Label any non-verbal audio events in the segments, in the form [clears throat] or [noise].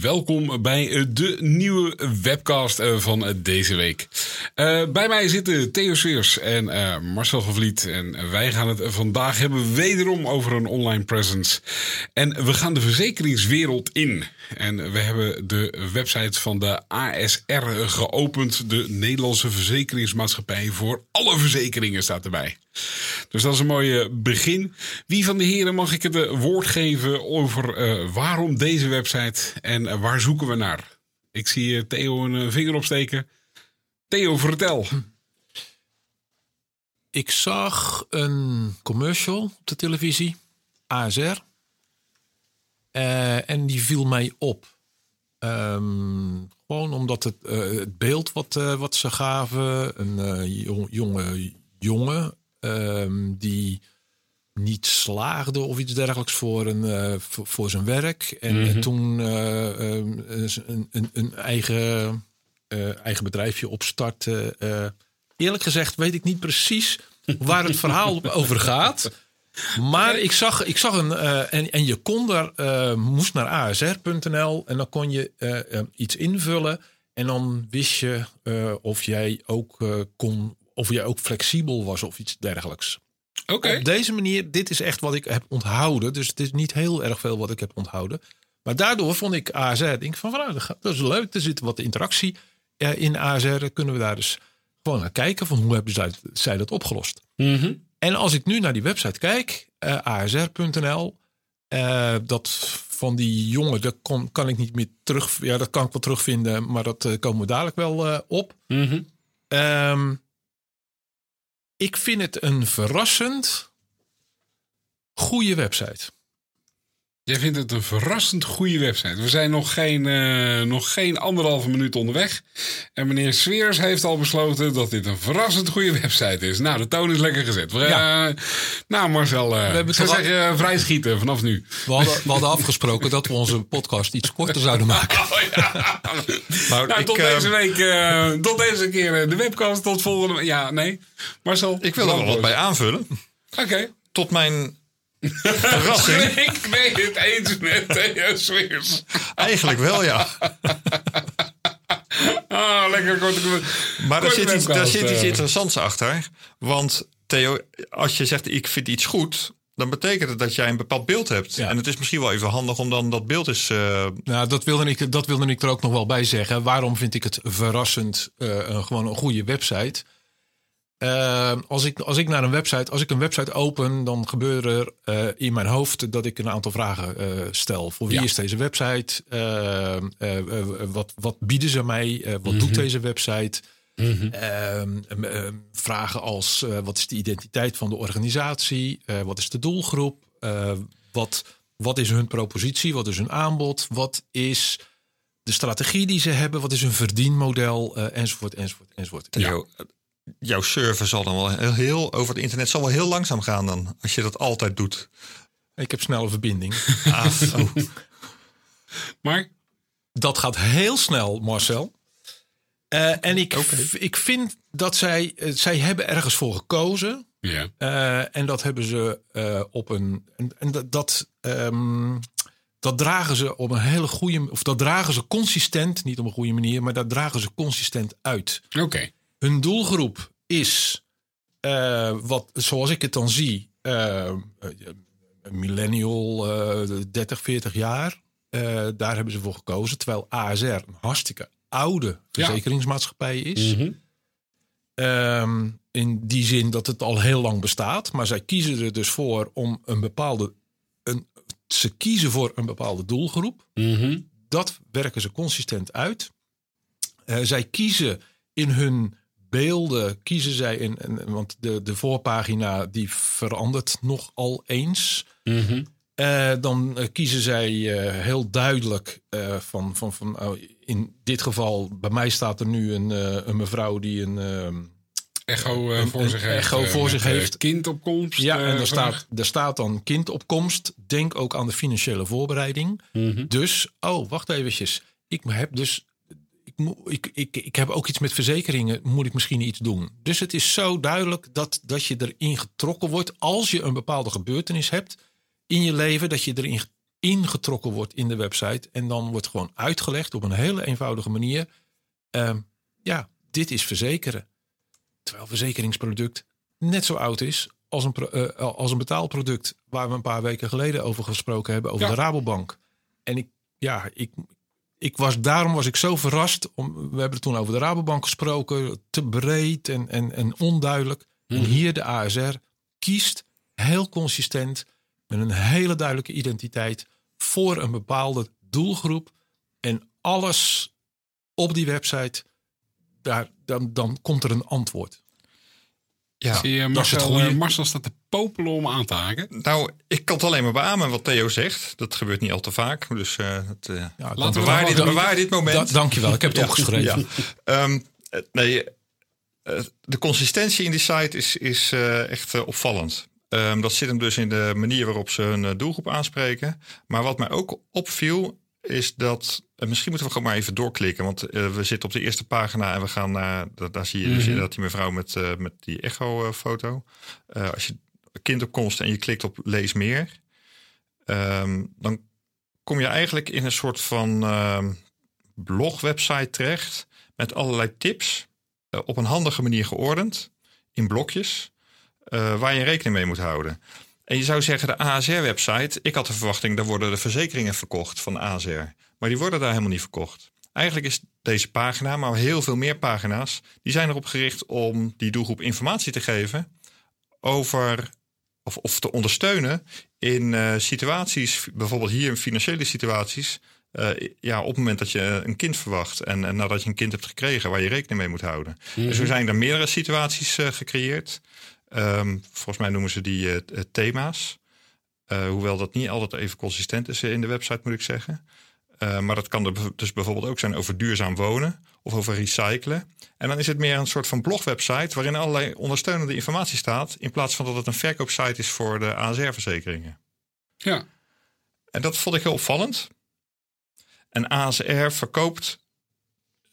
Welkom bij de nieuwe webcast uh, van deze week. Bij mij zitten Theo Sweers en Marcel Gevliet. En wij gaan het vandaag hebben wederom over een online presence. En we gaan de verzekeringswereld in. En we hebben de website van de ASR geopend. De Nederlandse Verzekeringsmaatschappij voor alle verzekeringen staat erbij. Dus dat is een mooi begin. Wie van de heren mag ik het woord geven over waarom deze website en waar zoeken we naar? Ik zie Theo een vinger opsteken. Theo, vertel. Ik zag een commercial op de televisie, ASR. Uh, en die viel mij op. Um, gewoon omdat het, het beeld wat, wat ze gaven, een jong, jonge jongen um, die niet slaagde of iets dergelijks voor, een, voor, voor, zijn werk. En, mm -hmm. en toen uh, een, een, een, eigen, uh, eigen bedrijfje opstartte. eerlijk gezegd weet ik niet precies waar het verhaal [laughs] over gaat. Maar ik zag, ik zag een. en, en je kon daar. moest naar asr.nl. En dan kon je iets invullen. En dan wist je of jij ook kon of jij ook flexibel was of iets dergelijks. Oké. Op deze manier, dit is echt wat ik heb onthouden. Dus het is niet heel erg veel wat ik heb onthouden. Maar daardoor vond ik ASR, denk van, nou, dat is leuk. Er zit wat interactie in ASR. Kunnen we daar dus gewoon naar kijken van hoe hebben zij, zij dat opgelost. Mm -hmm. En als ik nu naar die website kijk, uh, asr.nl, uh, dat van die jongen, dat kon, kan ik niet meer terug. Ja, dat kan ik wel terugvinden, maar dat uh, komen we dadelijk wel op. Mm -hmm. um, ik vind het een verrassend goede website. Jij vindt het een verrassend goede website. We zijn nog geen, uh, nog geen anderhalve minuut onderweg. En meneer Sweers heeft al besloten dat dit een verrassend goede website is. Nou, de toon is lekker gezet. We, ja. uh, nou, Marcel, uh, we hebben zou zeggen vrij schieten vanaf nu. We hadden, we hadden afgesproken dat we onze podcast iets korter [laughs] zouden maken. Oh, ja. nou, nou ik, tot deze week, tot deze keer de webcast. Tot volgende Ja, nee. Marcel. Ik wil er wel wat bij aanvullen. Oké. Okay. Tot mijn Verrassing. [laughs] Ik ben het eens met Theo Sweers. Eigenlijk wel, ja. [laughs] Ah, lekker korte Maar daar zit, iets, daar zit iets interessants achter. Want Theo, als je zegt ik vind iets goed, dan betekent het dat jij een bepaald beeld hebt. Ja. En het is misschien wel even handig om dan dat beeld eens. Uh... Nou, dat wilde, ik, dat wilde ik er ook nog wel bij zeggen. Waarom vind ik het verrassend? Uh, gewoon een goede website. Uh, als, ik, als ik naar een website, als ik een website open, dan gebeuren er uh, in mijn hoofd dat ik een aantal vragen uh, stel. Voor wie ja. is deze website? wat, wat bieden ze mij? wat mm -hmm. doet deze website? Mm -hmm. vragen als wat is de identiteit van de organisatie? wat is de doelgroep? wat, wat is hun propositie? Wat is hun aanbod? Wat is de strategie die ze hebben? Wat is hun verdienmodel? enzovoort, enzovoort, enzovoort. Ja jouw server zal dan wel heel, heel, over het internet zal wel heel langzaam gaan dan, als je dat altijd doet. Ik heb snelle verbinding. [laughs] ah, oh. [laughs] Maar? Dat gaat heel snel, Marcel. Uh, en ik, okay. ik vind dat zij, uh, zij hebben ergens voor gekozen. Ja. Uh, en dat hebben ze op een. En, en dat, dat, um, dat dragen ze op een hele goede. Of dat dragen ze consistent, niet op een goede manier, maar dat dragen ze consistent uit. Oké. Okay. Hun doelgroep is, uh, wat, zoals ik het dan zie, uh, een millennial, uh, 30, 40 jaar. daar hebben ze voor gekozen. Terwijl ASR een hartstikke oude verzekeringsmaatschappij is. Mm -hmm. um, in die zin dat het al heel lang bestaat. Maar zij kiezen er dus voor om een bepaalde. Een, ze kiezen voor een bepaalde doelgroep. Mm -hmm. Dat werken ze consistent uit. zij kiezen in hun beelden kiezen zij in, in, want de, de voorpagina die verandert nogal eens. Mm -hmm. uh, dan uh, kiezen zij uh, heel duidelijk van, van, van oh, in dit geval, bij mij staat er nu een, een mevrouw die een ehm, echo uh, voor zich heeft. Echo voor zich heeft. Kindopkomst. Ja, en er staat, er staat dan kindopkomst. Denk ook aan de financiële voorbereiding. Mhm. Dus, oh, wacht eventjes. Ik heb dus ik, ik, ik, heb ook iets met verzekeringen, moet ik misschien iets doen. Dus het is zo duidelijk dat, dat je erin getrokken wordt als je een bepaalde gebeurtenis hebt in je leven, dat je erin ingetrokken wordt in de website. En dan wordt gewoon uitgelegd op een hele eenvoudige manier. Ehm, ja, dit is verzekeren. Terwijl verzekeringsproduct net zo oud is als een, uh, als een betaalproduct. Waar we een paar weken geleden over gesproken hebben, over de Rabobank. En ik, ja, ik, ik was, daarom was ik zo verrast. Om, we hebben het toen over de Rabobank gesproken. Te breed en, en, en onduidelijk. En mhm. hier de ASR kiest heel consistent. Met een hele duidelijke identiteit. Voor een bepaalde doelgroep. En alles op die website. Daar, dan, dan komt er een antwoord. Ja, Zie je, Marcel, uh, Marcel staat te popelen om aan te haken. Nou, ik kan het alleen maar beamen wat Theo zegt. Dat gebeurt niet al te vaak. Dus uh, het, uh, ja, laten we bewaar dit, bewaar dit moment. Da dankjewel, ik heb het opgeschreven. Ja. Um, nee, de consistentie in die site is, is echt opvallend. Um, dat zit hem dus in de manier waarop ze hun doelgroep aanspreken. Maar wat mij ook opviel, is dat. Misschien moeten we gewoon maar even doorklikken. Want uh, we zitten op de eerste pagina en we gaan naar. Daar, zie je dus mm -hmm. inderdaad die mevrouw met, uh, met die echo-foto. Als je kind op komst en je klikt op lees meer. Um, dan kom je eigenlijk in een soort van ehm, blogwebsite terecht. Met allerlei tips. op een handige manier geordend. In blokjes. waar je rekening mee moet houden. En je zou zeggen, de ASR-website, ik had de verwachting, daar worden de verzekeringen verkocht van ASR. Maar die worden daar helemaal niet verkocht. Eigenlijk is deze pagina, maar heel veel meer pagina's, die zijn erop gericht om die doelgroep informatie te geven over of, of te ondersteunen in uh, situaties, bijvoorbeeld hier in financiële situaties. Uh, ja, op het moment dat je een kind verwacht en, en, nadat je een kind hebt gekregen waar je rekening mee moet houden. Mm Dus er zijn er meerdere situaties uh, gecreëerd. Um, volgens mij noemen ze die thema's. Hoewel dat niet altijd even consistent is in de website, moet ik zeggen. Uh, maar dat kan dus bijvoorbeeld ook zijn over duurzaam wonen of over recyclen. En dan is het meer een soort van blogwebsite waarin allerlei ondersteunende informatie staat. In plaats van dat het een verkoopsite is voor de ASR-verzekeringen. Ja. En dat vond ik heel opvallend. En ASR verkoopt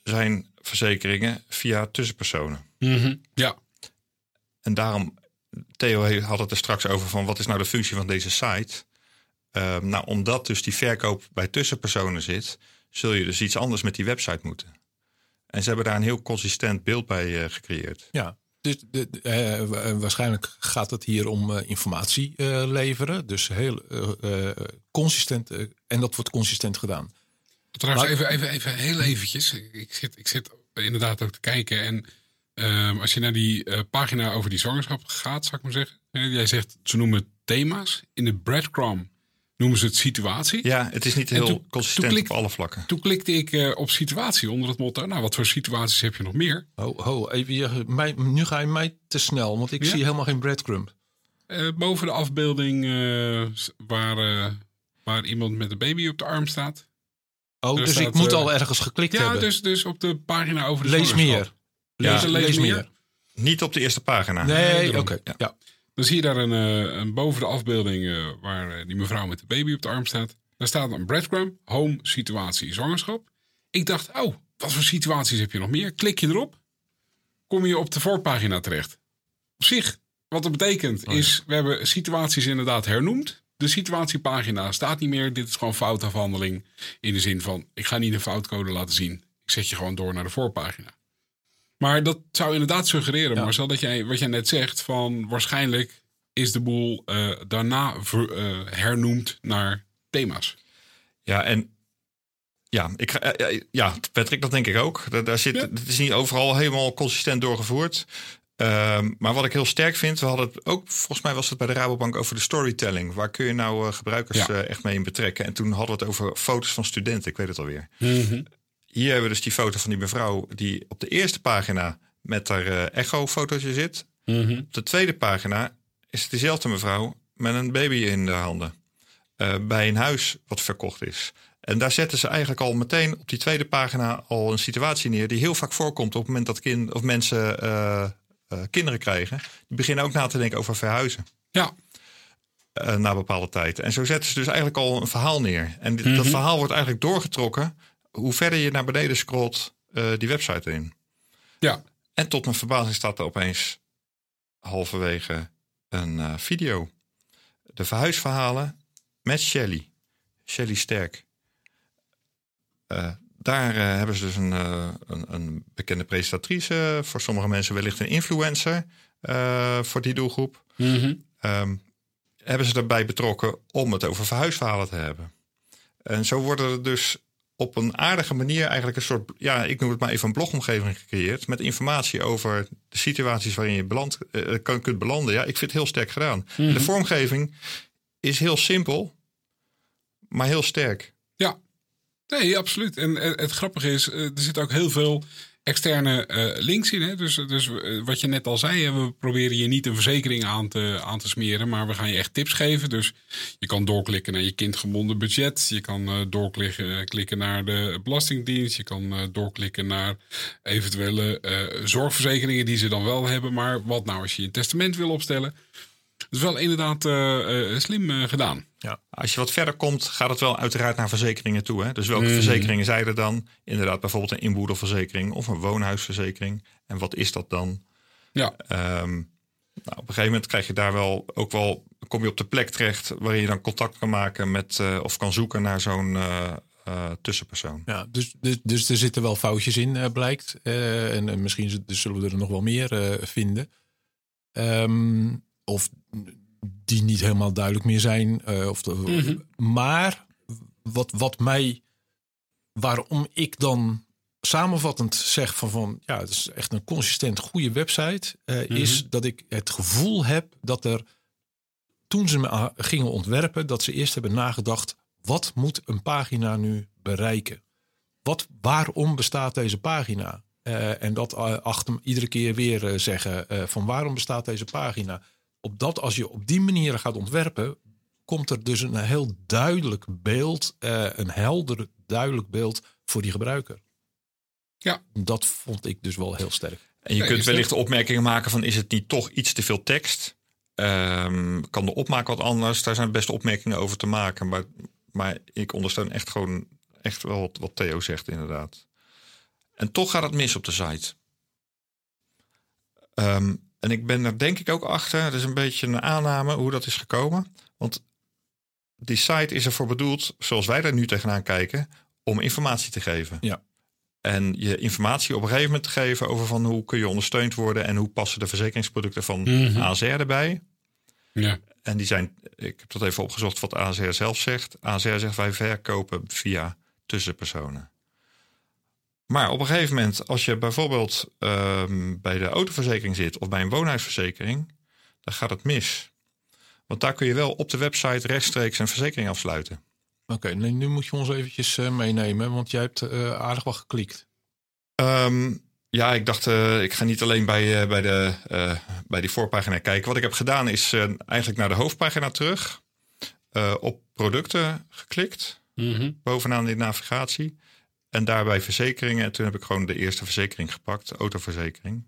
zijn verzekeringen via tussenpersonen. Mm -hmm. Ja. En daarom, Theo had het er straks over van wat is nou de functie van deze site. Uh, nou, omdat dus die verkoop bij tussenpersonen zit, zul je dus iets anders met die website moeten. En ze hebben daar een heel consistent beeld bij uh, gecreëerd. Ja, dus de, uh, waarschijnlijk gaat het hier om informatie leveren. Dus heel consistent. en dat wordt consistent gedaan. Trouwens, maar, even, even, even heel eventjes. Ik zit, ik zit inderdaad ook te kijken. En Um, als je naar die uh, pagina over die zwangerschap gaat, zou ik maar zeggen. Jij zegt, ze noemen thema's. In de breadcrumb noemen ze het situatie. Ja, het is niet heel toen, consistent toen op alle vlakken. Toen klikte ik uh, op situatie onder het motto. Nou, wat voor situaties heb je nog meer? Ho, ho, even, je, mij, nu ga je mij te snel, want ik ja? zie helemaal geen breadcrumb. Uh, boven de afbeelding waar, waar iemand met een baby op de arm staat. Oh, dus ik moet al ergens geklikt ja, hebben. Ja, dus, dus op de pagina over de Lees meer. Lees, ja, lees, meer. Niet op de eerste pagina. Nee, oké. Ja. Dan zie je daar een, uh, een boven de afbeelding uh, waar uh, die mevrouw met de baby op de arm staat. Daar staat een breadcrumb, home, situatie, zwangerschap. Ik dacht, oh, wat voor situaties heb je nog meer? Klik je erop, kom je op de voorpagina terecht. Op zich, wat dat betekent oh, is, we hebben situaties inderdaad hernoemd. De situatiepagina staat niet meer. Dit is gewoon foutafhandeling. In de zin van, ik ga niet een foutcode laten zien. Ik zet je gewoon door naar de voorpagina. Maar dat zou inderdaad suggereren, ja. Marcel, dat jij, wat jij net zegt, van waarschijnlijk is de boel uh, daarna ver, uh, hernoemd naar thema's. Ja, en ja, ik, uh, ja, Patrick, dat denk ik ook. Daar, daar zit, ja. Het is niet overal helemaal consistent doorgevoerd. Um, maar wat ik heel sterk vind, we hadden het ook, volgens mij was het bij de Rabobank over de storytelling. Waar kun je nou gebruikers ja. echt mee in betrekken? En toen hadden we het over foto's van studenten, ik weet het alweer. Mm -hmm hier hebben we dus die foto van die mevrouw die op de eerste pagina met haar uh, echo-fotootje zit. Mm -hmm. Op de tweede pagina is het dezelfde mevrouw met een baby in de handen. eh, bij een huis wat verkocht is. En daar zetten ze eigenlijk al meteen op die tweede pagina al een situatie neer die heel vaak voorkomt op het moment dat kind, of mensen eh, kinderen krijgen. Die beginnen ook na te denken over verhuizen. Ja, na bepaalde tijd. En zo zetten ze dus eigenlijk al een verhaal neer. En dit- dat Mhm. verhaal wordt eigenlijk doorgetrokken. Hoe verder je naar beneden scrolt, eh, die website in. ja. En tot mijn verbazing staat er opeens halverwege een eh, video. De verhuisverhalen met Shelly. Shelly Sterk. Eh, daar hebben ze dus een, een, een bekende presentatrice. Voor sommige mensen wellicht een influencer voor die doelgroep. Mhm. Ehm, hebben ze daarbij betrokken om het over verhuisverhalen te hebben. En zo worden er dus op een aardige manier eigenlijk een soort, ja, ik noem het maar even een blogomgeving gecreëerd. Met informatie over de situaties waarin je beland, eh, kan, kunt belanden. Ja, ik vind het heel sterk gedaan. Mhm. De vormgeving is heel simpel, maar heel sterk. Ja, nee, absoluut. En het grappige is, eh, er zitten ook heel veel externe eh, links in. Hè? Dus, dus eh, wat je net al zei, we proberen je niet een verzekering aan te, aan te smeren, maar we gaan je echt tips geven. Dus je kan doorklikken naar je kindgebonden budget. Je kan eh, doorklikken klikken naar de Belastingdienst. Je kan doorklikken naar eventuele zorgverzekeringen die ze dan wel hebben. Maar wat nou als je een testament wil opstellen? Dat is wel inderdaad eh, eh, slim eh, gedaan. Als je wat verder komt, gaat het wel uiteraard naar verzekeringen toe. Hè? Dus welke Mhm. verzekeringen zijn er dan? Inderdaad, bijvoorbeeld een inboedelverzekering of een woonhuisverzekering. En wat is dat dan? Ja, Ehm, nou, op een gegeven moment krijg je daar wel ook wel, kom je op de plek terecht waarin je dan contact kan maken met eh, of kan zoeken naar zo'n eh, eh, tussenpersoon. Ja, dus, dus, dus er zitten wel foutjes in, eh, blijkt. Eh, en, en misschien zullen we er nog wel meer eh, vinden. Ehm, of die niet helemaal duidelijk meer zijn. eh, of de, Mhm. Maar wat, wat mij, waarom ik dan samenvattend zeg van, van ja, het is echt een consistent goede website, eh, is dat ik het gevoel heb dat er toen ze me gingen ontwerpen, dat ze eerst hebben nagedacht: wat moet een pagina nu bereiken? Wat, waarom bestaat deze pagina? Eh, en dat achter iedere keer weer zeggen: van waarom bestaat deze pagina? Op dat, als je op die manier gaat ontwerpen, komt er dus een heel duidelijk beeld, eh, een helder, duidelijk beeld voor die gebruiker. Ja. Dat vond ik dus wel heel sterk. En je Nee, kunt wellicht de opmerkingen maken van is het niet toch iets te veel tekst? Ehm, kan de opmaak wat anders? Daar zijn best opmerkingen over te maken. Maar, maar ik ondersteun echt gewoon echt wel wat, wat Theo zegt inderdaad. En toch gaat het mis op de site. Ehm, en ik ben er denk ik ook achter. Het is een beetje een aanname hoe dat is gekomen. Want die site is ervoor bedoeld, zoals wij er nu tegenaan kijken, om informatie te geven. Ja. En je informatie op een gegeven moment te geven over van hoe kun je ondersteund worden en hoe passen de verzekeringsproducten van Mhm. ASR erbij. ja. En die zijn, ik heb dat even opgezocht wat ASR zelf zegt. ASR zegt wij verkopen via tussenpersonen. Maar op een gegeven moment, als je bijvoorbeeld ehm, bij de autoverzekering zit of bij een woonhuisverzekering, dan gaat het mis. Want daar kun je wel op de website rechtstreeks een verzekering afsluiten. Oké, nu, nu moet je ons eventjes eh, meenemen, want jij hebt eh, aardig wat geklikt. Ehm, ja, ik dacht, eh, ik ga niet alleen bij, eh, bij, de, eh, bij die voorpagina kijken. Wat ik heb gedaan is eh, eigenlijk naar de hoofdpagina terug. eh, op producten geklikt, Mhm. bovenaan in de navigatie. En daarbij verzekeringen. En toen heb ik gewoon de eerste verzekering gepakt, autoverzekering.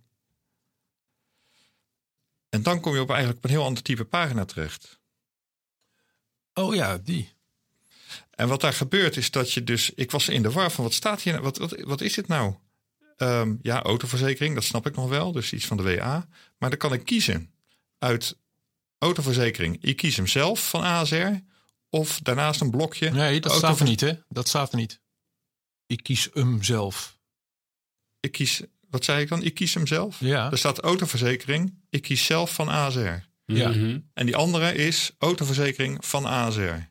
En dan kom je op eigenlijk op een heel ander type pagina terecht. Oh ja, die. En wat daar gebeurt is dat je dus... Ik was in de war van wat staat hier? nou? Wat, wat, wat is dit nou? Ehm, ja, autoverzekering, dat snap ik nog wel. Dus iets van de WA. Maar dan kan ik kiezen uit autoverzekering. Ik kies hem zelf van ASR. Of daarnaast een blokje. Nee, dat staat er niet, hè? Dat staat er niet. Ik kies hem zelf. Ik kies... Wat zei ik dan? Ik kies hem zelf. Ja. Er staat autoverzekering. Ik kies zelf van ASR. Ja. Mhm. En die andere is autoverzekering van ASR.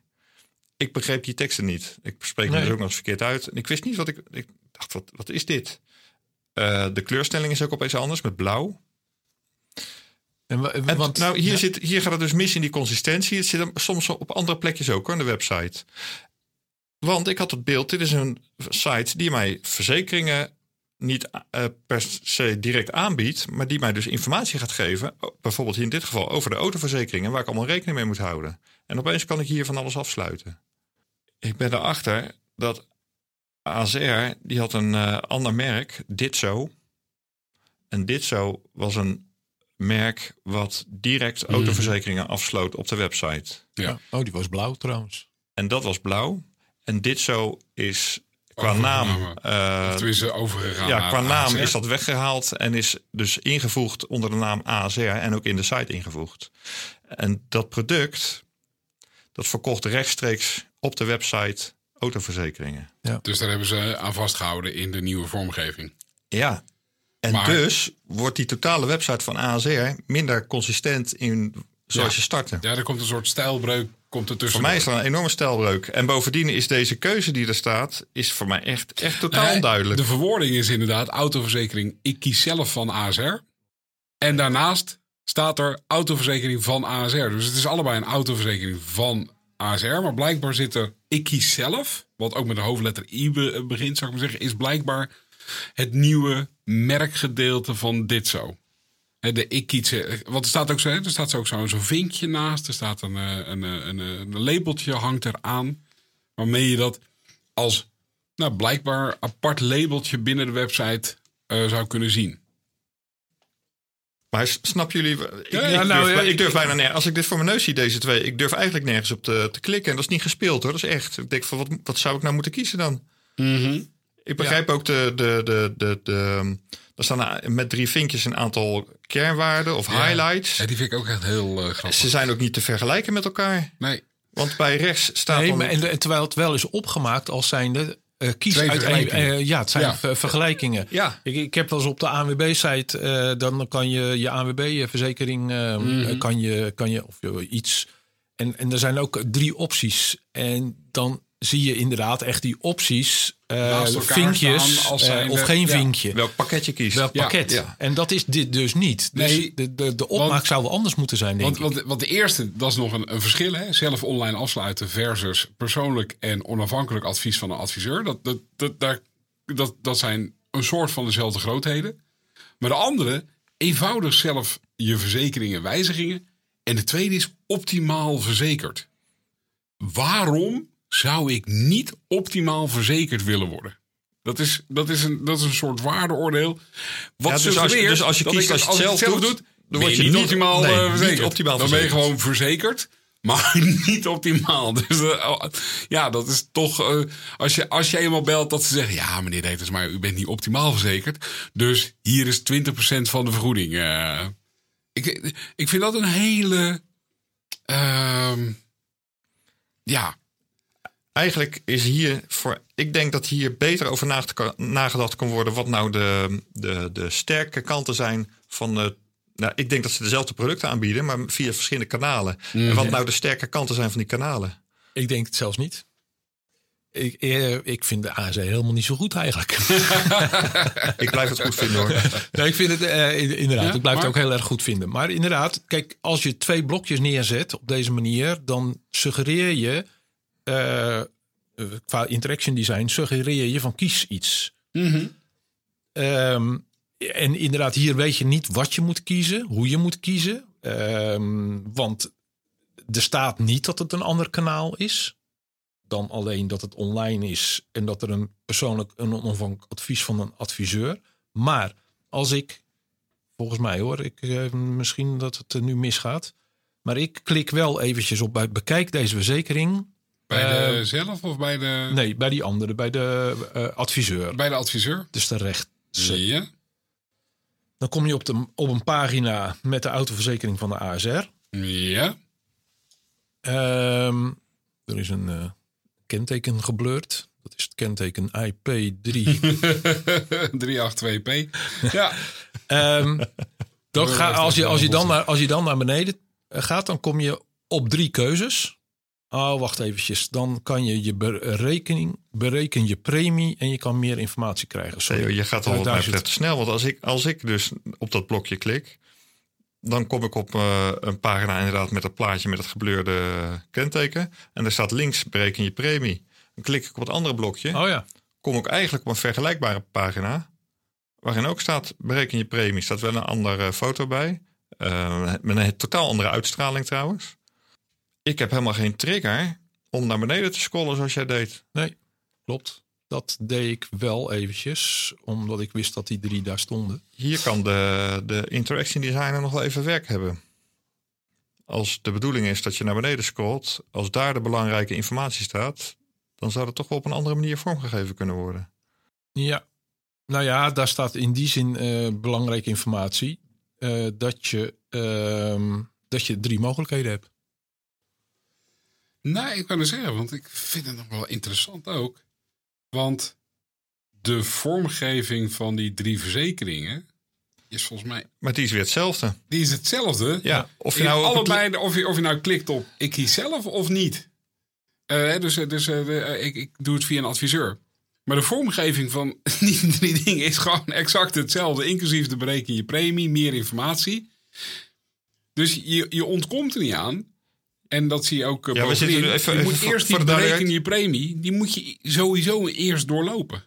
Ik begreep die teksten niet. Ik spreek hem Nee. dus ook nog eens verkeerd uit. En ik wist niet wat ik... Ik dacht, wat, wat is dit? Eh, de kleurstelling is ook opeens anders, met blauw. En, En want, nou, hier, ja. zit, hier gaat het dus mis in die consistentie. Het zit hem soms op andere plekjes ook hoor, aan de website. Want ik had het beeld, dit is een site die mij verzekeringen niet eh, per se direct aanbiedt, maar die mij dus informatie gaat geven. Bijvoorbeeld in dit geval over de autoverzekeringen, waar ik allemaal rekening mee moet houden. En opeens kan ik hier van alles afsluiten. Ik ben erachter dat ASR, die had een eh, ander merk, Ditzo. En Ditzo was een merk wat direct Mhm. autoverzekeringen afsloot op de website. Ja. Oh, die was blauw trouwens. En dat was blauw. En Ditzo is qua naam... eh, Of tenminste overgegaan ja, qua naam ASR. is dat weggehaald en is dus ingevoegd onder de naam ASR en ook in de site ingevoegd. En dat product, dat verkocht rechtstreeks op de website autoverzekeringen. Dus daar hebben ze aan vastgehouden in de nieuwe vormgeving. Ja, en Maar- dus wordt die totale website van ASR minder consistent in zoals Ja. je startte. Ja, er komt een soort stijlbreuk komt er tussen. Voor mij is er een enorme stijlbreuk. En bovendien is deze keuze die er staat, is voor mij echt, echt totaal Nee, onduidelijk. De verwoording is inderdaad autoverzekering. Ik kies zelf van ASR. En daarnaast staat er autoverzekering van ASR. Dus het is allebei een autoverzekering van ASR. Maar blijkbaar zit er ik kies zelf. Wat ook met de hoofdletter I be- begint, zou ik maar zeggen. Is blijkbaar het nieuwe merkgedeelte van dit zo. De ik kies, eh, want er staat ook zo, er staat ook zo'n vinkje naast. Er staat een, eh, een, eh, een, een labeltje hangt eraan. Waarmee je dat als nou, blijkbaar apart labeltje binnen de website zou kunnen zien. Maar s- snappen jullie? Ik, Ja, ik, ja, nou, durf, ja, ik durf bijna nergens. Als ik dit voor mijn neus zie, deze twee, ik durf eigenlijk nergens op te, te klikken. En dat is niet gespeeld hoor. Dat is echt. Ik denk van wat, wat zou ik nou moeten kiezen dan? Ik begrijp ook de, de, de, de, de. Er staan met drie vinkjes een aantal kernwaarden of highlights. Ja, die vind ik ook echt heel eh, grappig. Ze zijn ook niet te vergelijken met elkaar. Nee, Want bij rechts staat. Nee, dan- maar, en, en terwijl het wel is opgemaakt als zijnde... eh kies Twee uit eh, ja, het zijn Ja. vergelijkingen. ja, Ik, ik heb wel eens op de ANWB-site, eh, dan kan je je ANWB-verzekering, Mhm. kan, je, kan je, of je iets. En, en er zijn ook drie opties. En dan zie je inderdaad echt die opties, eh, vinkjes als eh, of geen ja. vinkje. welk pakketje kiest. Welk Ja, pakket. ja. En dat is dit dus niet. Dus Nee, de, de, de opmaak want- zou wel anders moeten zijn, denk want, ik. want, want de eerste, dat is nog een, een verschil. Hè? Zelf online afsluiten versus persoonlijk en onafhankelijk advies van een adviseur. Dat, dat, dat, daar, dat, dat zijn een soort van dezelfde grootheden. Maar de andere, eenvoudig zelf je verzekeringen wijzigingen. En de tweede is optimaal verzekerd. Waarom zou ik niet optimaal verzekerd willen worden? Dat is, dat is, een, dat is een soort waardeoordeel. Wat Ja, dus als je- dus als je dat kiest ik als je het zelf doet, dan dan word je niet optimaal nee, eh, niet verzekerd. optimaal dan ben je gewoon verzekerd, [laughs] maar niet optimaal. [laughs] Dus eh, ja, dat is toch. eh, als, je, als je eenmaal belt dat ze zeggen: Ja, meneer Deters, maar u bent niet optimaal verzekerd. Dus hier is 20% van de vergoeding. ik, ik vind dat een hele. ehm, ja, Eigenlijk is hier voor. Ik denk dat hier beter over nagedacht kan worden. wat nou de, de, de sterke kanten zijn van. De, nou, ik denk dat ze dezelfde producten aanbieden, maar via verschillende kanalen. En wat nou de sterke kanten zijn van die kanalen. Ik denk het zelfs niet. Ik, eh, ik vind de ASE helemaal niet zo goed eigenlijk. [laughs] Ik blijf het goed vinden hoor. [laughs] Nee, ik vind het eh, in- inderdaad. Ja, ik blijf maar- het ook heel erg goed vinden. Maar inderdaad, kijk, als je twee blokjes neerzet op deze manier, dan suggereer je eh, eh, qua interaction design suggereer je van kies iets. Ehm, en inderdaad, hier weet je niet wat je moet kiezen, hoe je moet kiezen. Ehm, want er staat niet dat het een ander kanaal is. Dan alleen dat het online is en dat er een persoonlijk een onafhankelijk advies van een adviseur. Maar als ik, volgens mij hoor, ik, eh, misschien dat het er nu misgaat. Maar ik klik wel eventjes op bij bekijk deze verzekering. Bij de Eh, zelf of bij de, Nee, bij die andere, bij de eh, adviseur. bij de adviseur? Dus de recht. Ja. Dan kom je op, de, op een pagina met de autoverzekering van de ASR. Ja. Ehm, er is een eh, kenteken geblurred. Dat is het kenteken IP3. 382P. [laughs] Ja. Ehm, dan wil ga, als, je, als, je dan naar, als je dan naar beneden eh, gaat, dan kom je op drie keuzes. Oh, wacht eventjes. Dan kan je je berekening, bereken je premie en je kan meer informatie krijgen. Sorry. Je gaat al wat mij betreft te snel. Want als ik, als ik dus op dat blokje klik, dan kom ik op eh, een pagina inderdaad met het plaatje met het gebleurde kenteken. En daar staat links bereken je premie. Dan klik ik op het andere blokje. Oh ja. Kom ik eigenlijk op een vergelijkbare pagina. Waarin ook staat bereken je premie. Staat wel een andere foto bij. Eh, met een totaal andere uitstraling trouwens. Ik heb helemaal geen trigger om naar beneden te scrollen zoals jij deed. Nee, klopt. Dat deed ik wel eventjes, omdat ik wist dat die drie daar stonden. Hier kan de, de interaction designer nog wel even werk hebben. Als de bedoeling is dat je naar beneden scrolt, als daar de belangrijke informatie staat, dan zou het toch wel op een andere manier vormgegeven kunnen worden. Ja, nou ja, daar staat in die zin eh, belangrijke informatie. eh, dat, je, ehm, dat je drie mogelijkheden hebt. Nee, ik kan het zeggen, want ik vind het nog wel interessant ook. Want de vormgeving van die drie verzekeringen is volgens mij Maar die is weer hetzelfde. die is hetzelfde. Ja, of je nou het- allebei, of, je, of je nou klikt op ik kies zelf of niet. Eh, dus dus eh, de- eh, ik, ik doe het via een adviseur. Maar de vormgeving van [laughs] die drie dingen is gewoon exact hetzelfde. Inclusief de bereken je premie, meer informatie. Dus je, je ontkomt er niet aan. En dat zie je ook eh, Ja, we zitten even- je moet eerst voor die de bereken je premie. Die moet je sowieso eerst doorlopen.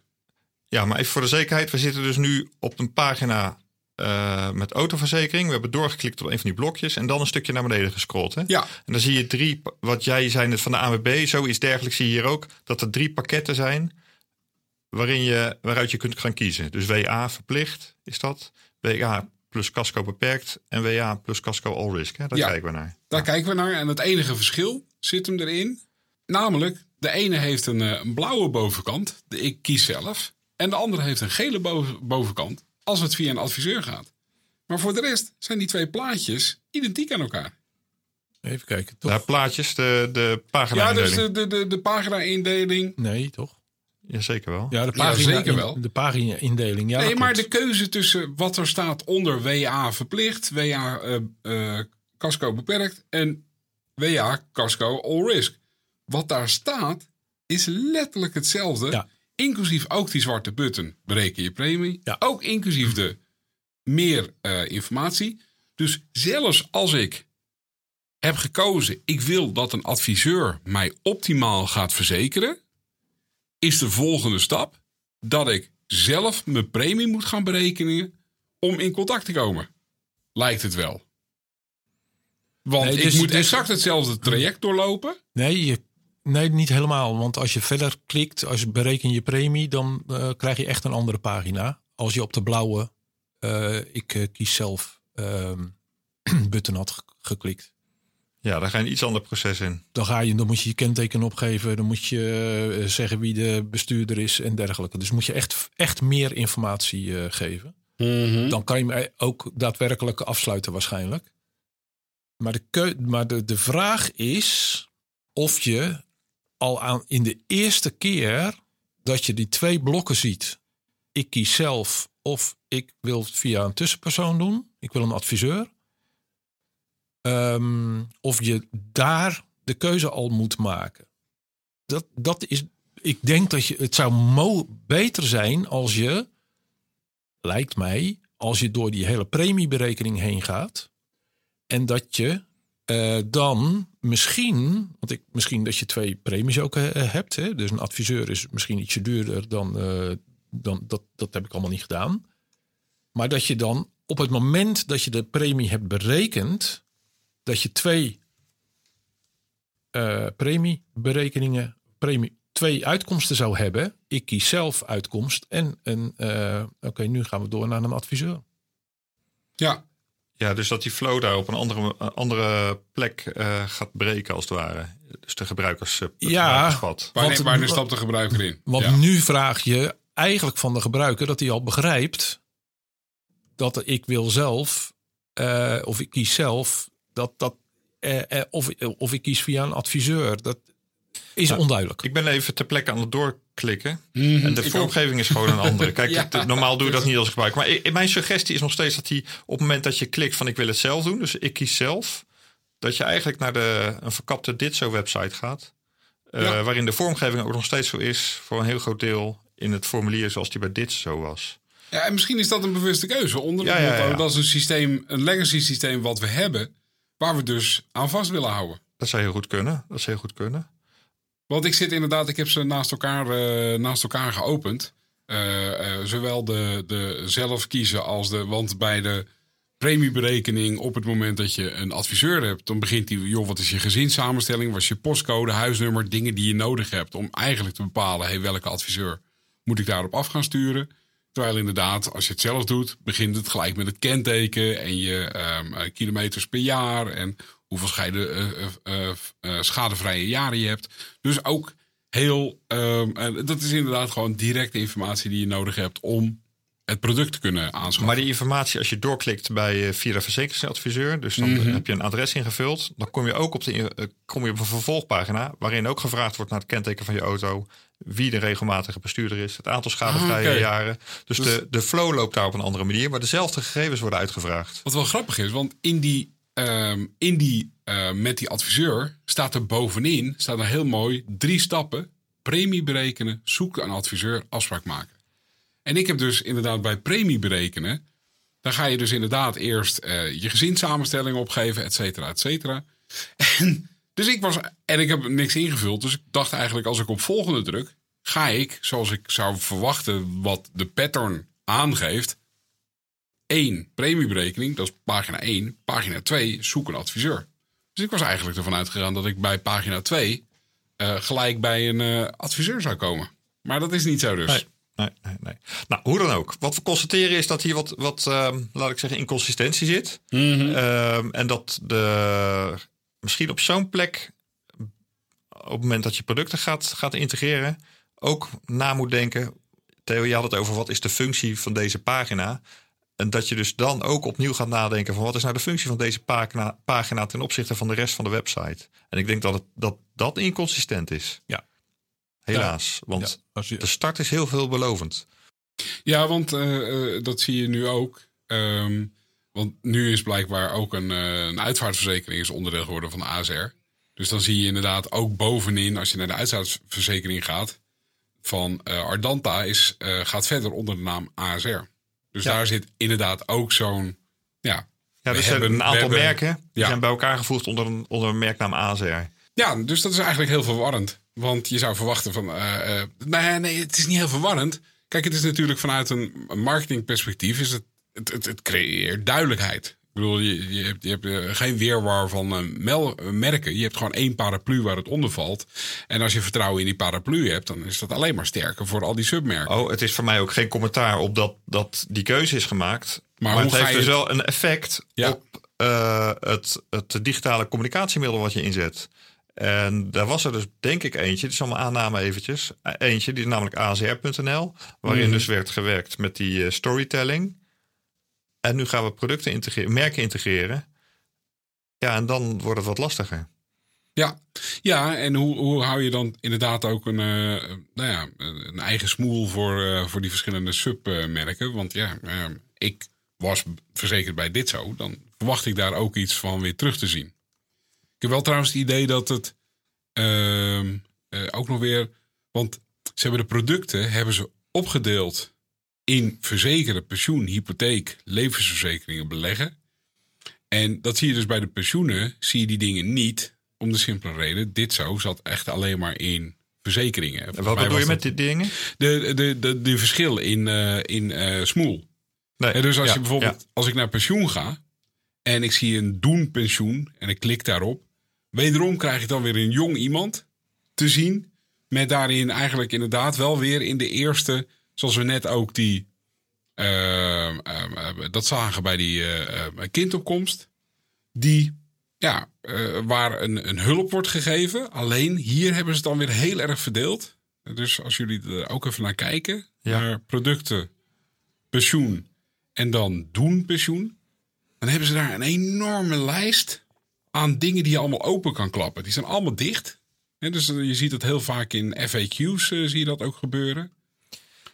Ja, maar even voor de zekerheid. We zitten dus nu op een pagina eh, met autoverzekering. We hebben doorgeklikt op een van die blokjes en dan een stukje naar beneden gescrolld. Hè? Ja, En dan zie je drie, wat jij zei net van de ANWB, zoiets dergelijks zie je hier ook, dat er drie pakketten zijn waarin je, waaruit je kunt gaan kiezen. Dus WA verplicht is dat, WA plus casco beperkt en WA plus casco all risk. Hè? Daar Ja. kijken we naar. Daar kijken we naar. En het enige verschil zit hem erin. Namelijk, de ene heeft een, eh, een blauwe bovenkant. De ik kies zelf. En de andere heeft een gele boven- bovenkant. Als het via een adviseur gaat. Maar voor de rest zijn die twee plaatjes identiek aan elkaar. Even kijken, toch? Daar plaatjes, de, de pagina Ja, dus de, de, de, de pagina-indeling. Nee, toch? Jazeker wel. Ja, de Ja, pagina, zeker wel. De pagina-indeling. Ja, nee, maar klopt. de keuze tussen wat er staat onder WA verplicht, WA eh eh, casco beperkt en WA casco all risk. Wat daar staat is letterlijk hetzelfde. Ja. Inclusief ook die zwarte button bereken je premie. Ja. Ook inclusief de meer eh, informatie. Dus zelfs als ik heb gekozen, ik wil dat een adviseur mij optimaal gaat verzekeren, is de volgende stap dat ik zelf mijn premie moet gaan berekenen om in contact te komen. Lijkt het wel. Want Nee, ik dus- moet dus- exact hetzelfde traject doorlopen. Nee, je, nee, niet helemaal. Want als je verder klikt, als je bereken je premie, dan eh, krijg je echt een andere pagina. Als je op de blauwe, eh, ik eh, kies zelf, ehm, [clears throat] button had ge- geklikt. Ja, daar ga je een iets ander proces in. Dan, ga je, dan moet je je kenteken opgeven. Dan moet je eh, zeggen wie de bestuurder is en dergelijke. Dus moet je echt, echt meer informatie eh, geven. Dan kan je hem ook daadwerkelijk afsluiten waarschijnlijk. Maar, de, keu- maar de, de vraag is of je al aan in de eerste keer dat je die twee blokken ziet. Ik kies zelf of ik wil het via een tussenpersoon doen. Ik wil een adviseur. Ehm, of je daar de keuze al moet maken. Dat, dat is, ik denk dat je, het zou beter zijn als je lijkt mij, als je door die hele premieberekening heen gaat. En dat je eh, dan misschien, want ik, misschien dat je twee premies ook eh, hebt. Hè? Dus een adviseur is misschien ietsje duurder dan, eh, dan dat, dat heb ik allemaal niet gedaan. Maar dat je dan op het moment dat je de premie hebt berekend, dat je twee eh, premieberekeningen, premie, twee uitkomsten zou hebben. Ik kies zelf uitkomst en een. eh, Oké, nu gaan we door naar een adviseur. Ja, Ja, dus dat die flow daar op een andere, een andere plek eh, gaat breken als het ware. Dus de gebruikers, het Ja. wanneer, Want- wanneer stapt de gebruiker in? Want Ja. nu vraag je eigenlijk van de gebruiker dat hij al begrijpt dat ik wil zelf, eh, of ik kies zelf, dat dat, eh, eh, of, of ik kies via een adviseur. Dat is Ja. onduidelijk. Ik ben even ter plekke aan het doorklikken. Mhm, En de ik vormgeving is gewoon een andere. [laughs] Kijk, Ja. het- normaal doe je dat niet als gebruiker. Maar i- mijn suggestie is nog steeds dat hij op het moment dat je klikt van ik wil het zelf doen. Dus ik kies zelf. Dat je eigenlijk naar de, een verkapte Ditso website gaat. eh. Waarin de vormgeving ook nog steeds zo is voor een heel groot deel in het formulier zoals die bij Ditso was. Ja, en misschien is dat een bewuste keuze. Onder ja. dat is een systeem, een legacy systeem wat we hebben, waar we dus aan vast willen houden. Dat zou heel goed kunnen. Dat zou heel goed kunnen. Want ik zit inderdaad, ik heb ze naast elkaar, eh, naast elkaar geopend. Eh, eh, zowel de, de zelf kiezen als de. Want bij de premieberekening op het moment dat je een adviseur hebt. Dan begint die, joh, wat is je gezinssamenstelling? Wat is je postcode, huisnummer, dingen die je nodig hebt om eigenlijk te bepalen, hey, welke adviseur moet ik daarop af gaan sturen? Terwijl inderdaad, als je het zelf doet, begint het gelijk met het kenteken en je um, kilometers per jaar en hoeveel uh, uh, schadevrije jaren je hebt. Dus ook heel, um, dat is inderdaad gewoon directe informatie die je nodig hebt om het product kunnen aanschaffen. Maar die informatie, als je doorklikt bij via de verzekeringsadviseur, dus dan Mhm. heb je een adres ingevuld, dan kom je ook op, de, uh, kom je op een vervolgpagina waarin ook gevraagd wordt naar het kenteken van je auto, wie de regelmatige bestuurder is, het aantal schadevrije Ah, jaren. Dus, Dus- de, de flow loopt daar op een andere manier, maar dezelfde gegevens worden uitgevraagd. Wat wel grappig is, want in die, ehm, in die eh, met die adviseur staat er bovenin staat er heel mooi drie stappen: premie berekenen, zoek een adviseur, afspraak maken. En ik heb dus inderdaad bij premie berekenen, dan ga je dus inderdaad eerst eh, je gezinssamenstelling opgeven, et cetera, et cetera. [laughs] En, dus ik was, en ik heb niks ingevuld, dus ik dacht eigenlijk als ik op volgende druk, ga ik, zoals ik zou verwachten, wat de pattern aangeeft, 1 premieberekening, dat is pagina 1. Pagina 2, zoek een adviseur. Dus ik was eigenlijk ervan uitgegaan dat ik bij pagina 2 eh, gelijk bij een eh, adviseur zou komen. Maar dat is niet zo dus. Nee. Nee, nee, nee. Nou, hoe dan ook. Wat we constateren is dat hier wat, wat ehm, laat ik zeggen, inconsistentie zit. Ehm, en dat de, misschien op zo'n plek, op het moment dat je producten gaat, gaat integreren, ook na moet denken. Theo, je had het over wat is de functie van deze pagina. En dat je dus dan ook opnieuw gaat nadenken van wat is nou de functie van deze pagina, pagina ten opzichte van de rest van de website. En ik denk dat het, dat, dat inconsistent is. Ja. Helaas, want Ja, als je, de start is heel veelbelovend. Ja, want eh, eh, dat zie je nu ook. Ehm, want nu is blijkbaar ook een, eh, een uitvaartverzekering is onderdeel geworden van de ASR. Dus dan zie je inderdaad ook bovenin, als je naar de uitvaartverzekering gaat, van Ardanta is, gaat verder onder de naam ASR. Dus Ja. daar zit inderdaad ook zo'n, ja, Ja, er zijn hebben- een aantal hebben- merken die zijn bij elkaar gevoegd onder een, onder een merknaam ASR. Ja, dus dat is eigenlijk heel verwarrend. Want je zou verwachten van. eh, eh, nee, nee, het is niet heel verwarrend. Kijk, het is natuurlijk vanuit een marketingperspectief. Is het, het, het, het creëert duidelijkheid. Ik bedoel, je, je hebt, je hebt eh, geen weerwar van merken. Je hebt gewoon één paraplu waar het onder valt. En als je vertrouwen in die paraplu hebt, dan is dat alleen maar sterker voor al die submerken. Oh, het is voor mij ook geen commentaar op dat, dat die keuze is gemaakt. Maar Maar, hoe het heeft dus het- wel een effect Ja. op het, het digitale communicatiemiddel wat je inzet. En daar was er dus denk ik eentje, dit is allemaal aanname eventjes. Eh, Eentje, die is namelijk ASR.nl, waarin Mhm. dus werd gewerkt met die eh, storytelling. En nu gaan we producten integreren, merken integreren. Ja, en dan wordt het wat lastiger. Ja, ja en hoe, hoe hou je dan inderdaad ook een, eh, nou ja, een eigen smoel voor, voor die verschillende submerken? Want ja, ik was verzekerd bij dit zo, dan verwacht ik daar ook iets van weer terug te zien. Ik heb wel trouwens het idee dat het ehm, eh, ook nog weer, want ze hebben de producten hebben ze opgedeeld in verzekeren, pensioen, hypotheek, levensverzekeringen, beleggen. En dat zie je dus bij de pensioenen, zie je die dingen niet. Om de simpele reden, dit zo zat echt alleen maar in verzekeringen. En wat bedoel je met die dingen? De, de, de, de verschil in, eh, in eh, smoel. Nee, dus als ja, je bijvoorbeeld, ja. als ik naar pensioen ga en ik zie een doen pensioen en ik klik daarop, wederom krijg ik dan weer een jong iemand te zien met daarin eigenlijk inderdaad wel weer in de eerste, zoals we net ook die, eh, eh, eh, dat zagen bij die eh, kindopkomst, die ja, eh, waar een, een hulp wordt gegeven. Alleen hier hebben ze het dan weer heel erg verdeeld. Dus als jullie er ook even naar kijken, Ja. naar producten, pensioen en dan doen pensioen. Dan hebben ze daar een enorme lijst aan dingen die je allemaal open kan klappen. Die zijn allemaal dicht. Hè, dus eh, je ziet het heel vaak in FAQ's, eh, zie je dat ook gebeuren.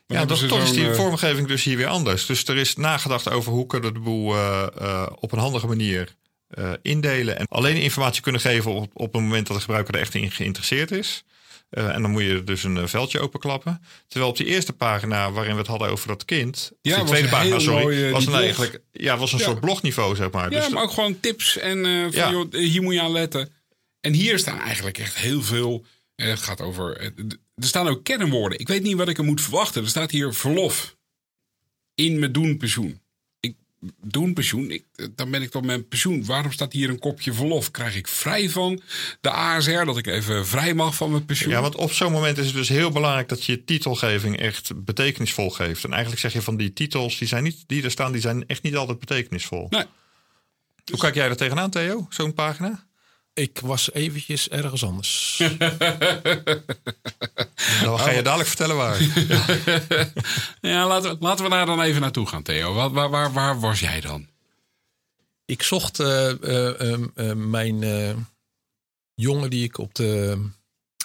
Dan Ja, dat, toch is die eh, vormgeving dus hier weer anders. Dus er is nagedacht over hoe kunnen we de boel op een handige manier indelen. En alleen informatie kunnen geven op, op het moment dat de gebruiker er echt in geïnteresseerd is. Eh, en dan moet je dus een eh, veldje openklappen. Terwijl op die eerste pagina waarin we het hadden over dat kind. Ja, was tweede pagina, sorry. was een blog. eigenlijk ja, was een Ja. soort blogniveau, zeg maar. Ja, dus maar ook gewoon tips en eh, van, joh, hier moet je aan letten. En hier staan eigenlijk echt heel veel. Het gaat over. Er staan ook kernwoorden. Ik weet niet wat ik er moet verwachten. Er staat hier verlof. In met doen pensioen. Doen, pensioen. Ik, dan ben ik toch mijn pensioen. Waarom staat hier een kopje verlof? Krijg ik vrij van de ASR? Dat ik even vrij mag van mijn pensioen? Ja, want op zo'n moment is het dus heel belangrijk dat je titelgeving echt betekenisvol geeft. En eigenlijk zeg je van die titels die, zijn niet, die er staan, die zijn echt niet altijd betekenisvol. Nee. Hoe kijk jij er tegenaan, Theo? Zo'n pagina? Ik was eventjes ergens anders. [laughs] Dan ga je dadelijk vertellen waar. [laughs] Ja, laten, we, laten we daar dan even naartoe gaan, Theo. Waar, waar, waar, waar was jij dan? ik zocht eh, eh, ehm, eh, mijn eh, jongen die ik op de,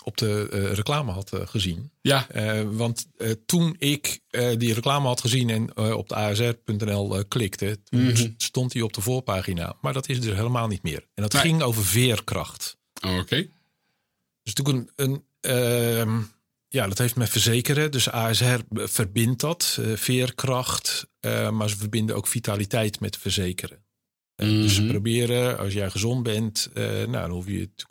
op de eh, reclame had eh, gezien. Ja, Eh, want toen ik die reclame had gezien en op de asr.nl klikte, toen Mhm. stond hij op de voorpagina. Maar dat is dus helemaal niet meer. En dat Nee. ging over veerkracht. oké. Dus natuurlijk een, een ehm, ja, dat heeft met verzekeren. Dus ASR verbindt dat, veerkracht. maar ze verbinden ook vitaliteit met verzekeren. Eh, Dus ze Mhm. proberen, als jij gezond bent, eh, nou, dan hoef je, het-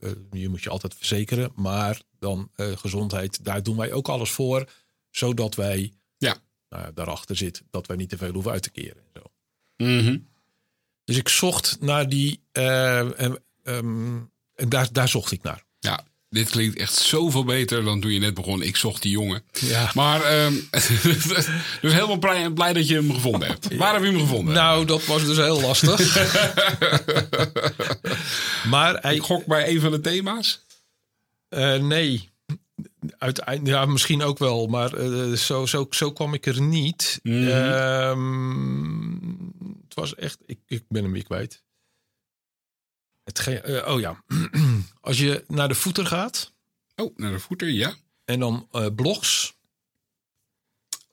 eh, je moet je altijd verzekeren. Maar dan gezondheid, daar doen wij ook alles voor. Zodat wij Ja. nou, daarachter zit dat wij niet te veel hoeven uit te keren. en Zo. Mhm. Dus ik zocht naar die, en daar, daar zocht ik naar. Ja, dit klinkt echt zoveel beter dan toen je net begon. Ik zocht die jongen. Ja. Maar, ehm, [laughs] dus helemaal blij, blij dat je hem gevonden hebt. Waar heb je hem gevonden? Nou, dat was dus heel lastig. [laughs] maar hij, ik gok bij een van de thema's. eh, nee. Uiteindelijk, ja, misschien ook wel, maar eh, zo, zo, zo kwam ik er niet. Mhm. Ehm, het was echt, ik, ik ben hem weer kwijt. Het ge- eh, oh ja, [clears throat] als je naar de voeter gaat Oh, naar de voeten, ja. en dan eh blogs,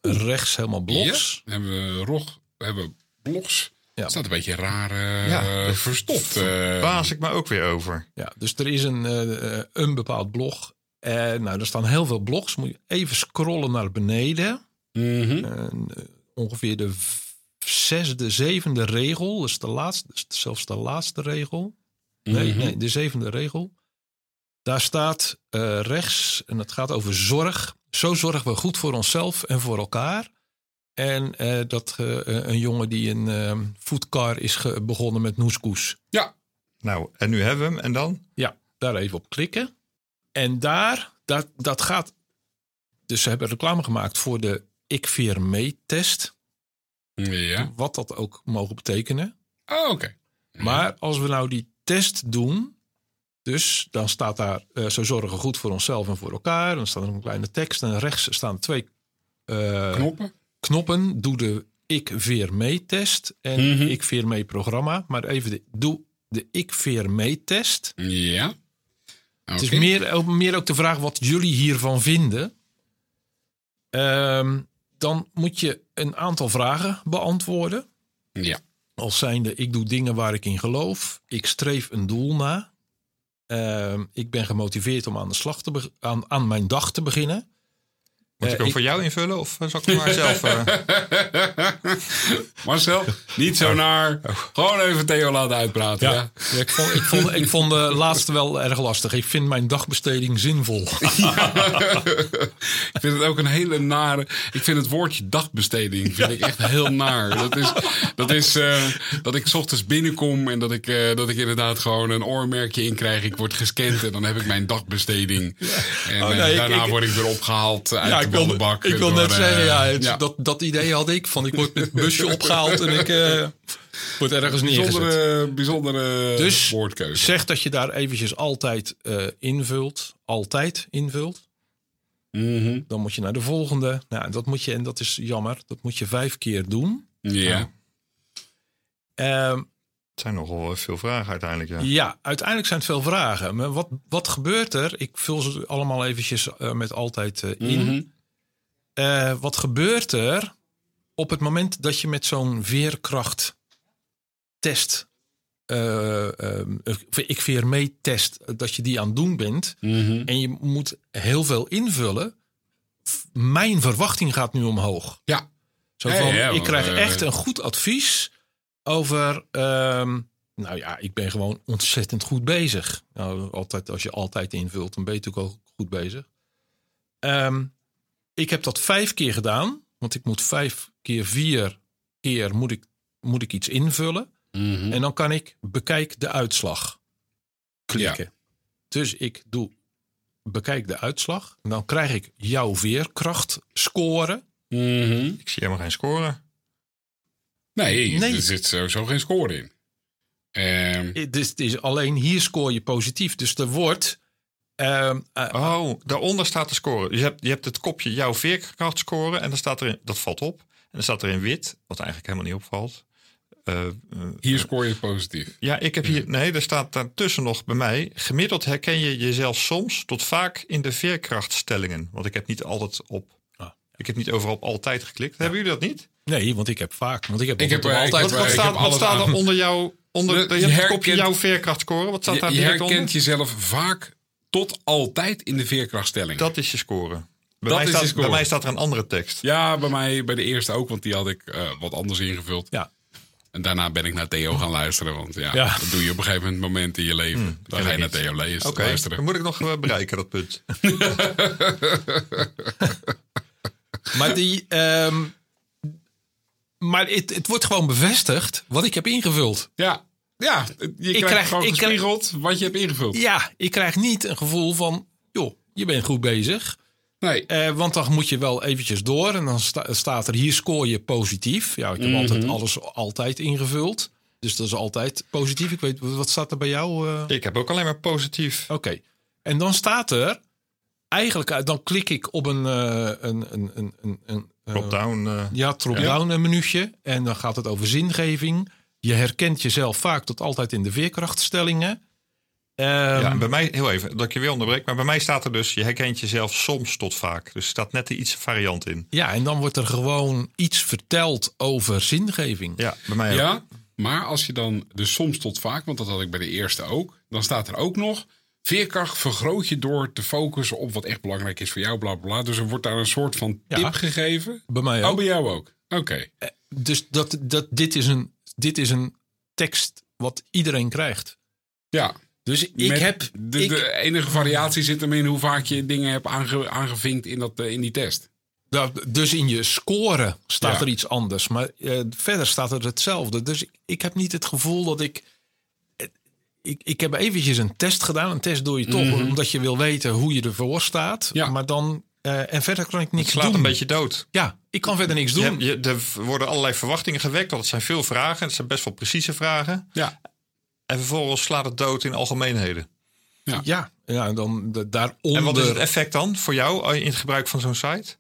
rechts helemaal blogs. Ja. Hebben we rog, we hebben blogs. Ja. Het staat een beetje raar eh, Ja, dat verstopt. Baas ik me ook weer over. Ja, dus er is een, een bepaald blog. En nou, er staan heel veel blogs. Moet je even scrollen naar beneden. Mhm. En, ongeveer de v- zesde, zevende regel. Dus de laatste, dus zelfs de laatste regel. Nee, Mhm. nee, de zevende regel. Daar staat eh, rechts, en het gaat over zorg. Zo zorgen we goed voor onszelf en voor elkaar. En eh, dat eh, een jongen die een eh foodcar is begonnen met noeskoes. Ja, Nou, en nu hebben we hem. En dan? Ja, daar even op klikken. En daar, dat, dat gaat. Dus ze hebben reclame gemaakt voor de Ik Veer Mee-test. ja. Wat dat ook mogen betekenen. Oh, oké. Maar als we nou die test doen. Dus dan staat daar. eh zo zorgen goed voor onszelf en voor elkaar. Dan staat er een kleine tekst. En rechts staan twee eh, Knoppen. knoppen. Doe de Ik Veer Mee-test. En Mhm. Ik Veer Mee-programma. Maar even de, doe de Ik Veer Mee-test. Ja. Het is meer, ook- meer ook de vraag wat jullie hiervan vinden. Ehm, dan moet je een aantal vragen beantwoorden. Ja. Als zijnde, ik doe dingen waar ik in geloof. Ik streef een doel na. Ehm, ik ben gemotiveerd om aan, de slag te aan, aan mijn dag te beginnen. Moet Eh, ik ook ik- voor jou invullen? Of zal ik het maar zelf... eh, [laughs] Marcel, niet zo naar. Gewoon even Theo laten uitpraten. Ja. Ja, ik vond, ik, vond, ik vond de laatste wel erg lastig. Ik vind mijn dagbesteding zinvol. [laughs] Ik vind het ook een hele nare. Ik vind het woordje dagbesteding vind ik echt heel naar. Dat is, dat, is eh, dat ik 's ochtends binnenkom en dat ik, eh, dat ik inderdaad gewoon een oormerkje in krijg. Ik word gescand en dan heb ik mijn dagbesteding. En Oh, eh, nee, daarna ik- word ik weer opgehaald uit ik wil, ballenbak. ik wil door, net eh, zeggen, ja, het- ja. Dat, dat idee had ik. Van ik word met het busje opgehaald en ik eh, [laughs] word ergens neergezet. Bijzondere, bijzondere Dus woordkeuze. zeg dat je daar eventjes altijd eh, invult. Altijd invult. Mhm. Dan moet je naar de volgende. Nou, dat moet je, en dat is jammer, dat moet je vijf keer doen. Ja. Ehm, Het zijn nogal veel vragen uiteindelijk, ja. ja, uiteindelijk zijn het veel vragen. Maar wat, wat gebeurt er? Ik vul ze allemaal eventjes eh, met altijd eh, in. Mhm. Eh, wat gebeurt er op het moment dat je met zo'n veerkrachttest, eh, ehm, ik veer mee test, dat je die aan het doen bent Mhm. en je moet heel veel invullen. Mijn verwachting gaat nu omhoog. Ja. Zo ja, ik krijg eh, echt een goed advies over. ehm, nou ja, ik ben gewoon ontzettend goed bezig. Nou, altijd, als je altijd invult, dan ben je natuurlijk al goed bezig. Ehm, ik heb dat vijf keer gedaan, want ik moet vijf keer vier keer moet ik moet ik iets invullen. Mhm. En dan kan ik bekijk de uitslag klikken. Dus ik doe bekijk de uitslag. En dan krijg ik jouw veerkracht score. Mhm. Ik zie helemaal geen score. Nee, Nee. er zit sowieso geen score in. Ehm, Eh, Dus het is alleen hier scoor je positief. Dus er wordt. Ehm, eh, Oh, daaronder staat de score. Je hebt, je hebt het kopje jouw veerkrachtscore en dan staat erin, dat valt op. En dan staat er in wit, wat eigenlijk helemaal niet opvalt. Eh, eh, hier scoor je positief. ja, ik heb hier, nee, er staat daartussen nog bij mij. Gemiddeld herken je jezelf soms tot vaak in de veerkrachtstellingen. Want ik heb niet altijd op, Ah. ik heb niet overal op altijd geklikt. Hebben jullie dat niet? nee, want ik heb vaak. Want ik heb, Ik heb, altijd. Wat, staat, heb wat alles staat er onder jou? Onder, Je- je, je hebt herkent- jouw veerkrachtscore. Wat staat Je, daar je direct herkent onder? jezelf vaak tot altijd in de veerkrachtstelling. Dat is je score. Bij, Dat mij is staat, bij mij staat er een andere tekst. Ja, bij mij bij de eerste ook, want die had ik eh, wat anders ingevuld. ja, En daarna ben ik naar Theo gaan luisteren, want ja, Ja. dat doe je op een gegeven moment in je leven. dan ga je naar. Theo lezen, Oké, luisteren. dan moet ik nog eh, bereiken, dat punt. [laughs] maar die. ehm, maar het, het wordt gewoon bevestigd wat ik heb ingevuld. Ja, ja je krijgt krijg- gewoon ik krijg- gespiegeld wat je hebt ingevuld. Ja, ik krijg niet een gevoel van. joh, je bent goed bezig. Nee, Eh, want dan moet je wel eventjes door. En dan sta- staat er hier scoor je positief. Ja, ik heb altijd alles altijd ingevuld. Dus dat is altijd positief. Ik weet, wat staat er bij jou? eh? Ik heb ook alleen maar positief. Oké. En dan staat er. Eigenlijk, dan klik ik op een, eh, een, een, een, een, een Drop-down. ja, drop-down minuutje. En dan gaat het over zingeving. Je herkent jezelf vaak tot altijd in de veerkrachtstellingen. Ehm, ja, bij mij, heel even, dat ik je weer onderbreek. Maar bij mij staat er dus, je herkent jezelf soms tot vaak. Dus er staat net een iets variant in. ja, en dan wordt er gewoon iets verteld over zingeving. Ja, bij mij ook. ja, maar als je dan dus soms tot vaak, want dat had ik bij de eerste ook, dan staat er ook nog veerkracht vergroot je door te focussen op wat echt belangrijk is voor jou, bla bla. bla. Dus er wordt daar een soort van tip Ja. gegeven. Bij mij Oh, ook. bij jou ook. Oké. Dus dat, dat, dit, is een, dit is een tekst wat iedereen krijgt. Ja. Dus ik Met heb. De, ik, de enige variatie zit hem in hoe vaak je dingen hebt aange, aangevinkt in, dat, eh, in die test. Nou, dus in je score staat Ja. er iets anders. Maar eh, verder staat er hetzelfde. Dus ik, heb niet het gevoel dat ik. eh, Ik, ik heb eventjes een test gedaan. Een test doe je toch omdat je wil weten hoe je ervoor staat. Mhm. Ja. Maar dan. Eh, en verder kan ik Het niks slaat doen. een beetje dood. Ja, ik kan verder niks doen. je, er worden allerlei verwachtingen gewekt, want het zijn veel vragen. Het zijn best wel precieze vragen. Ja. En vervolgens slaat het dood in algemeenheden. Ja, ja en dan de, daaronder. En wat is het effect dan voor jou in het gebruik van zo'n site?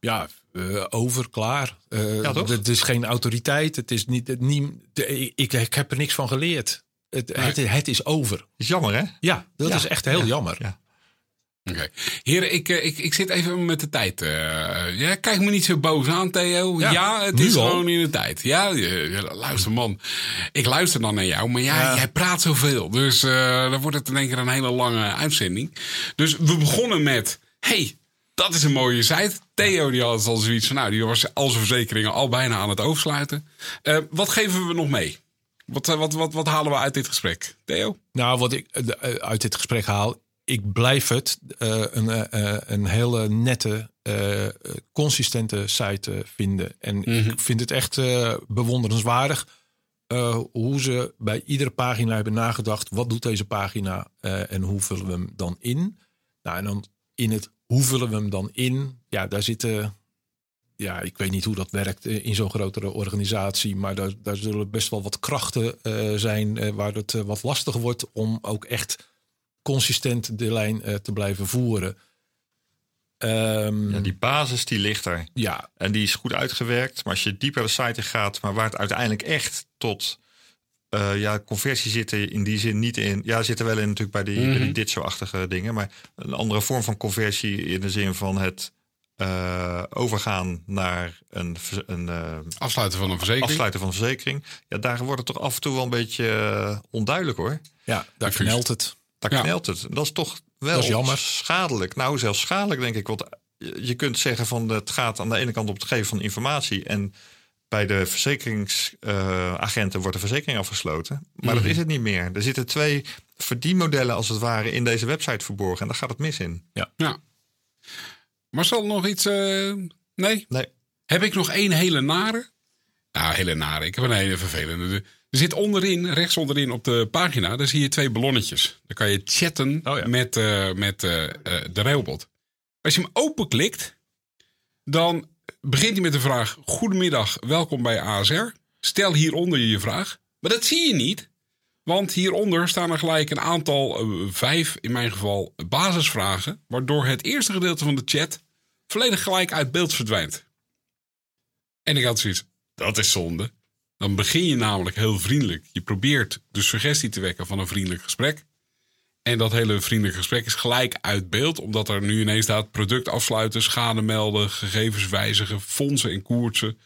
Ja, eh, over, klaar. Eh, Ja, toch? Het is geen autoriteit. Het is niet, het, niet de, ik, ik heb er niks van geleerd. Het, het, het is over. Is jammer, hè? Ja, dat Ja, is echt heel jammer. Oké. Heren, ik, eh, ik, ik zit even met de tijd. eh, ja, kijk me niet zo boos aan, Theo. Ja, Ja, het is al. gewoon in de tijd. Ja, luister man. Ik luister dan naar jou, maar jij, Ja. jij praat zoveel. Dus eh, dan wordt het in één keer een hele lange uitzending. Dus we begonnen met... hey, dat is een mooie site. Theo die had al zoiets van... Nou, die was al zijn verzekeringen al bijna aan het oversluiten. Eh, wat geven we nog mee? Wat, eh, wat, wat, wat halen we uit dit gesprek? Theo? Nou, wat ik eh, uit dit gesprek haal, ik blijf het eh, een, eh, eh, een hele nette, consistente site vinden. En ik vind het echt bewonderenswaardig hoe ze bij iedere pagina hebben nagedacht. Wat doet deze pagina en hoe vullen we hem dan in? Nou, en dan in het hoe vullen we hem dan in? Ja, daar zitten. Ja, ik weet niet hoe dat werkt in zo'n grotere organisatie. Maar daar, daar zullen best wel wat krachten zijn. waar het wat lastiger wordt om ook echt consistent de lijn eh, te blijven voeren. Ehm, Ja, die basis die ligt er. ja, En die is goed uitgewerkt. Maar als je dieper de site in gaat, maar waar het uiteindelijk echt tot eh, ja, conversie zit er in die zin niet in. Ja, zit er wel in natuurlijk bij die, die dit achtige dingen. Maar een andere vorm van conversie in de zin van het eh, overgaan naar een, een eh, Afsluiten van een verzekering? afsluiten van een verzekering. Ja, daar wordt het toch af en toe wel een beetje onduidelijk hoor. ja daar knelt het. Daar Ja. knelt het. Dat is toch wel Dat is jammer. schadelijk. Nou, zelfs schadelijk denk ik. Want je je kunt zeggen van het gaat aan de ene kant op het geven van informatie. En bij de verzekeringsagenten wordt de verzekering afgesloten. Maar Mhm. dat is het niet meer. Er zitten twee verdienmodellen als het ware in deze website verborgen. En daar gaat het mis in. Ja. Marcel, nog iets? eh, nee? Nee. Heb ik nog één hele nare? Nou, hele nare. Ik heb een hele vervelende. Er zit onderin, rechts onderin op de pagina, daar zie je twee ballonnetjes. Dan kan je chatten Oh ja. met, eh, met eh, eh, de railbot. Als je hem openklikt, dan begint hij met de vraag: Goedemiddag, welkom bij ASR. Stel hieronder je vraag. Maar dat zie je niet, want hieronder staan er gelijk een aantal, vijf in mijn geval, basisvragen. Waardoor het eerste gedeelte van de chat volledig gelijk uit beeld verdwijnt. En ik had zoiets, dat is zonde. Dan begin je namelijk heel vriendelijk. Je probeert de suggestie te wekken van een vriendelijk gesprek. En dat hele vriendelijke gesprek is gelijk uit beeld, omdat er nu ineens staat product afsluiten, schade melden, gegevens wijzigen, fondsen en koersen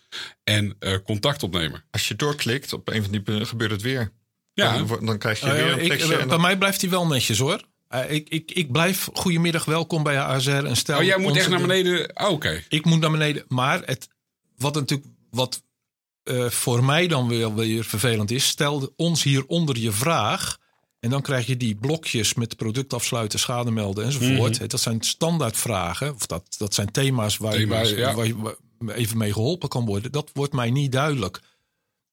en eh, contact opnemen. Als je doorklikt op een van die punten, gebeurt het weer. Ja. Dan, dan krijg je ja, weer een ik, en bij mij blijft hij wel netjes hoor. Eh, ik, ik, ik blijf goedemiddag, welkom bij ASR. En stel Oh, jij moet echt naar beneden. Oh, Oké. Ik moet naar beneden. Maar het, wat natuurlijk wat eh, voor mij dan weer, weer vervelend is, stel ons hieronder je vraag. En dan krijg je die blokjes met product afsluiten, schade melden enzovoort. Mhm. Dat zijn standaardvragen. Of dat, dat zijn thema's waar, Thema's, waar, ja. waar je waar even mee geholpen kan worden. Dat wordt mij niet duidelijk.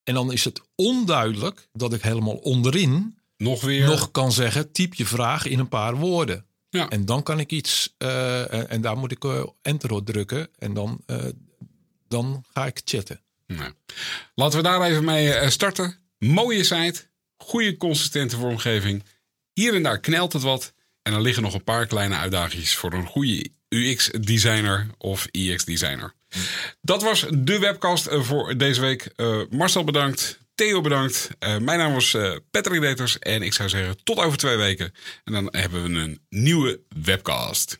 En dan is het onduidelijk dat ik helemaal onderin Nog weer. nog kan zeggen: typ je vraag in een paar woorden. Ja. En dan kan ik iets, eh, en, daar moet ik eh, enter op drukken. En dan, dan ga ik chatten. Nou, laten we daar even mee eh, starten. Mooie site, goede consistente vormgeving. Hier en daar knelt het wat. En er liggen nog een paar kleine uitdagingen voor een goede UX-designer of IX-designer. Dat was de webcast eh, voor deze week. Eh, Marcel bedankt. Theo bedankt. Mijn naam was Patrick Deters. En ik zou zeggen tot over twee weken. En dan hebben we een nieuwe webcast.